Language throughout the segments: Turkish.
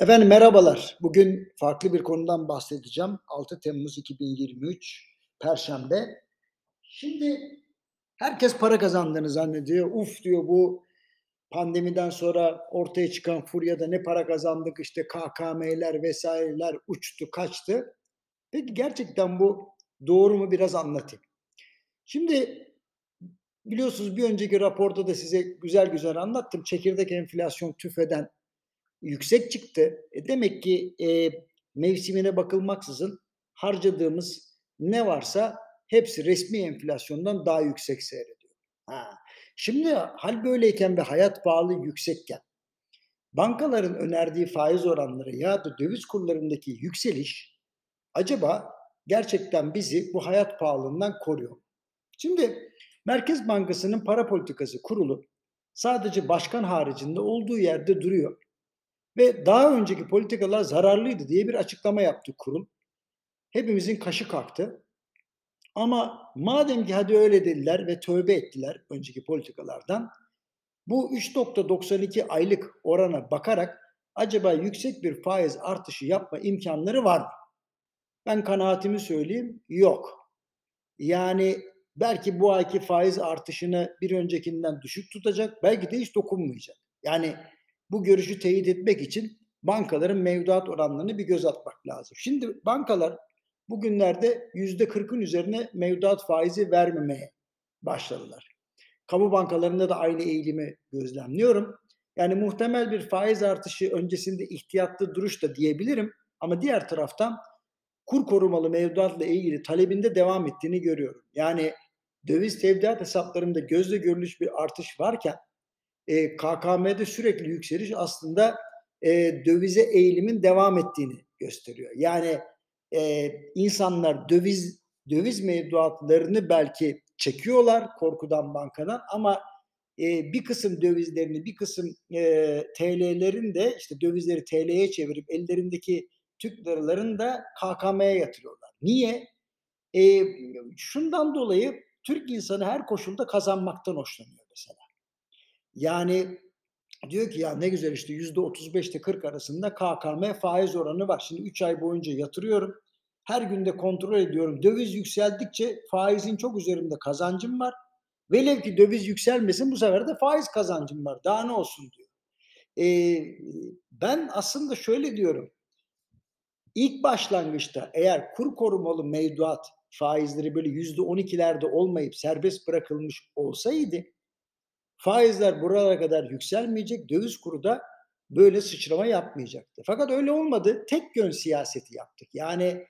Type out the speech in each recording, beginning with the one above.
Efendim merhabalar. Bugün farklı bir konudan bahsedeceğim. 6 Temmuz 2023 Perşembe. Şimdi herkes para kazandığını zannediyor. Uf diyor bu pandemiden sonra ortaya çıkan furyada ne para kazandık işte KKM'ler vesaireler uçtu kaçtı. Peki gerçekten bu doğru mu biraz anlatayım. Şimdi biliyorsunuz bir önceki raporda da size güzel güzel anlattım. Çekirdek enflasyon tüfeden yüksek çıktı. E demek ki e, mevsimine bakılmaksızın harcadığımız ne varsa hepsi resmi enflasyondan daha yüksek seyrediyor. Ha. Şimdi hal böyleyken ve hayat pahalı yüksekken bankaların önerdiği faiz oranları ya da döviz kurlarındaki yükseliş acaba gerçekten bizi bu hayat pahalılığından koruyor Şimdi Merkez Bankası'nın para politikası kurulu sadece başkan haricinde olduğu yerde duruyor ve daha önceki politikalar zararlıydı diye bir açıklama yaptı kurul. Hepimizin kaşı kalktı. Ama madem ki hadi öyle dediler ve tövbe ettiler önceki politikalardan, bu 3.92 aylık orana bakarak acaba yüksek bir faiz artışı yapma imkanları var mı? Ben kanaatimi söyleyeyim, yok. Yani belki bu ayki faiz artışını bir öncekinden düşük tutacak, belki de hiç dokunmayacak. Yani bu görüşü teyit etmek için bankaların mevduat oranlarını bir göz atmak lazım. Şimdi bankalar bugünlerde yüzde kırkın üzerine mevduat faizi vermemeye başladılar. Kamu bankalarında da aynı eğilimi gözlemliyorum. Yani muhtemel bir faiz artışı öncesinde ihtiyatlı duruş da diyebilirim. Ama diğer taraftan kur korumalı mevduatla ilgili talebinde devam ettiğini görüyorum. Yani döviz tevdiat hesaplarında gözle görülüş bir artış varken e, KKM'de sürekli yükseliş aslında e, dövize eğilimin devam ettiğini gösteriyor. Yani e, insanlar döviz döviz mevduatlarını belki çekiyorlar korkudan bankadan ama e, bir kısım dövizlerini bir kısım e, TL'lerin de işte dövizleri TL'ye çevirip ellerindeki Türk liralarını da KKM'ye yatırıyorlar. Niye? E, şundan dolayı Türk insanı her koşulda kazanmaktan hoşlanıyor mesela. Yani diyor ki ya ne güzel işte yüzde 35 ile 40 arasında KKM faiz oranı var. Şimdi 3 ay boyunca yatırıyorum. Her günde kontrol ediyorum. Döviz yükseldikçe faizin çok üzerinde kazancım var. Velev ki döviz yükselmesin bu sefer de faiz kazancım var. Daha ne olsun diyor. Ee, ben aslında şöyle diyorum. İlk başlangıçta eğer kur korumalı mevduat faizleri böyle yüzde on ikilerde olmayıp serbest bırakılmış olsaydı Faizler buralara kadar yükselmeyecek, döviz kuru da böyle sıçrama yapmayacaktı. Fakat öyle olmadı. Tek yön siyaseti yaptık. Yani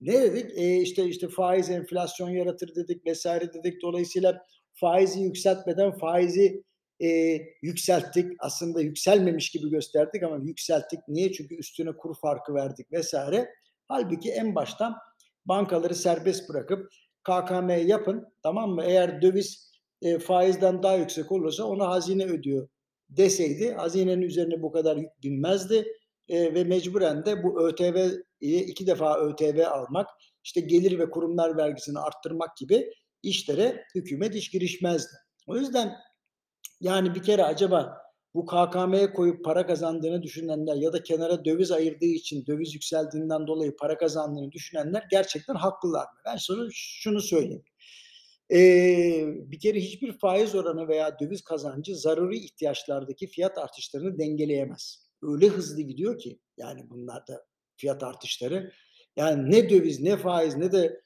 ne dedik? E işte işte faiz enflasyon yaratır dedik vesaire dedik. Dolayısıyla faizi yükseltmeden faizi e, yükselttik. Aslında yükselmemiş gibi gösterdik ama yükselttik. Niye? Çünkü üstüne kur farkı verdik vesaire. Halbuki en baştan bankaları serbest bırakıp KKM yapın tamam mı? Eğer döviz e, faizden daha yüksek olursa ona hazine ödüyor deseydi hazinenin üzerine bu kadar yük binmezdi e, ve mecburen de bu ÖTV'yi iki defa ÖTV almak, işte gelir ve kurumlar vergisini arttırmak gibi işlere hükümet iş girişmezdi. O yüzden yani bir kere acaba bu KKM'ye koyup para kazandığını düşünenler ya da kenara döviz ayırdığı için döviz yükseldiğinden dolayı para kazandığını düşünenler gerçekten haklılar mı? Ben sana şunu söyleyeyim. Eee, bir kere hiçbir faiz oranı veya döviz kazancı zaruri ihtiyaçlardaki fiyat artışlarını dengeleyemez. Öyle hızlı gidiyor ki yani bunlarda fiyat artışları. Yani ne döviz, ne faiz, ne de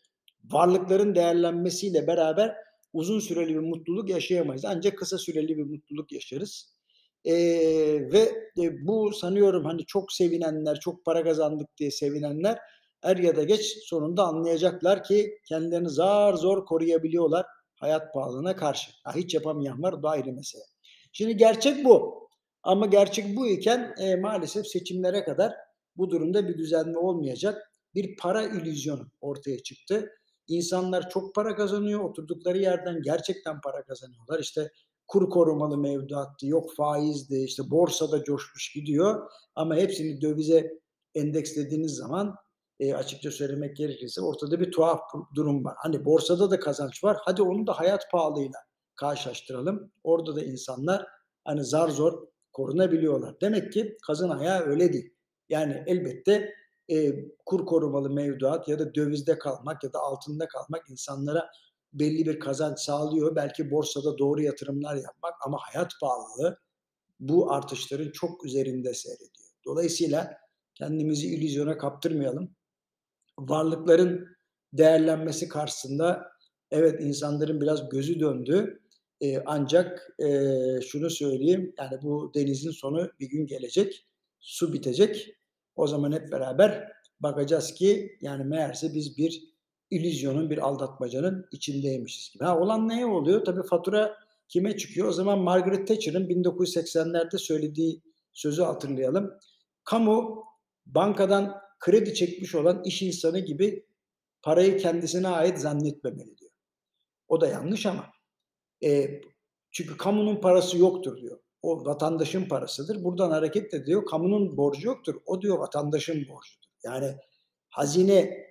varlıkların değerlenmesiyle beraber uzun süreli bir mutluluk yaşayamayız. Ancak kısa süreli bir mutluluk yaşarız. Eee, ve e, bu sanıyorum hani çok sevinenler, çok para kazandık diye sevinenler er ya da geç sonunda anlayacaklar ki kendilerini zar zor koruyabiliyorlar hayat pahalılığına karşı. Ha, hiç yapamayan var, da ayrı mesele. Şimdi gerçek bu. Ama gerçek bu iken e, maalesef seçimlere kadar bu durumda bir düzenli olmayacak bir para illüzyonu ortaya çıktı. İnsanlar çok para kazanıyor, oturdukları yerden gerçekten para kazanıyorlar. İşte kur korumalı mevduattı, yok faizdi, işte borsada coşmuş gidiyor. Ama hepsini dövize endekslediğiniz zaman e, açıkça söylemek gerekirse ortada bir tuhaf durum var. Hani borsada da kazanç var. Hadi onu da hayat pahalılığıyla karşılaştıralım. Orada da insanlar hani zar zor korunabiliyorlar. Demek ki kazın ayağı öyle değil. Yani elbette, eee, kur korumalı mevduat ya da dövizde kalmak ya da altında kalmak insanlara belli bir kazanç sağlıyor. Belki borsada doğru yatırımlar yapmak ama hayat pahalılığı bu artışların çok üzerinde seyrediyor. Dolayısıyla kendimizi illüzyona kaptırmayalım. Varlıkların değerlenmesi karşısında evet, insanların biraz gözü döndü. Eee, ancak, eee, şunu söyleyeyim, yani, bu denizin sonu bir gün gelecek, su bitecek. O zaman hep beraber bakacağız ki, yani, meğerse biz bir illüzyonun, bir aldatmacanın içindeymişiz gibi. Ha, olan neye oluyor? Tabii fatura kime çıkıyor? O zaman Margaret Thatcher'ın 1980'lerde söylediği sözü hatırlayalım. "Kamu, bankadan kredi çekmiş olan iş insanı gibi parayı kendisine ait zannetmemeli." diyor. O da yanlış ama. Eee, çünkü kamunun parası yoktur diyor. O vatandaşın parasıdır. Buradan hareketle diyor, kamunun borcu yoktur. O diyor vatandaşın borcudur. Yani hazine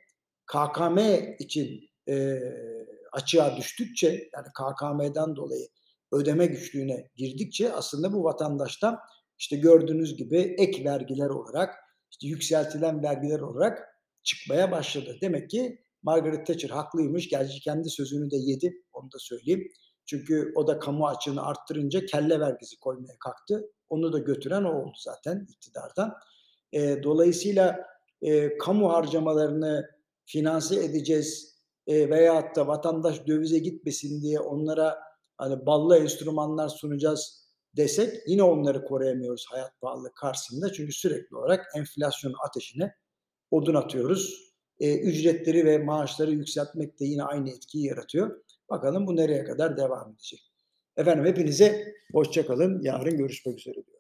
KKM için, eee, açığa düştükçe, yani KKM'den dolayı ödeme güçlüğüne girdikçe aslında bu vatandaştan, işte, gördüğünüz gibi ek vergiler olarak, işte, yükseltilen vergiler olarak çıkmaya başladı. Demek ki Margaret Thatcher haklıymış. Gerçi kendi sözünü de yedi, onu da söyleyeyim. Çünkü o da kamu açığını arttırınca kelle vergisi koymaya kalktı. Onu da götüren o oldu zaten iktidardan. Eee, dolayısıyla, eee, kamu harcamalarını finanse edeceğiz, eee, veyahut da vatandaş dövize gitmesin diye onlara, hani, ballı enstrümanlar sunacağız desek yine onları koruyamıyoruz hayat pahalılığı karşısında. Çünkü sürekli olarak enflasyonun ateşine odun atıyoruz. Eee, ücretleri ve maaşları yükseltmek de yine aynı etkiyi yaratıyor. Bakalım bu nereye kadar devam edecek? Efendim hepinize hoşça kalın. Yarın görüşmek üzere diyorum.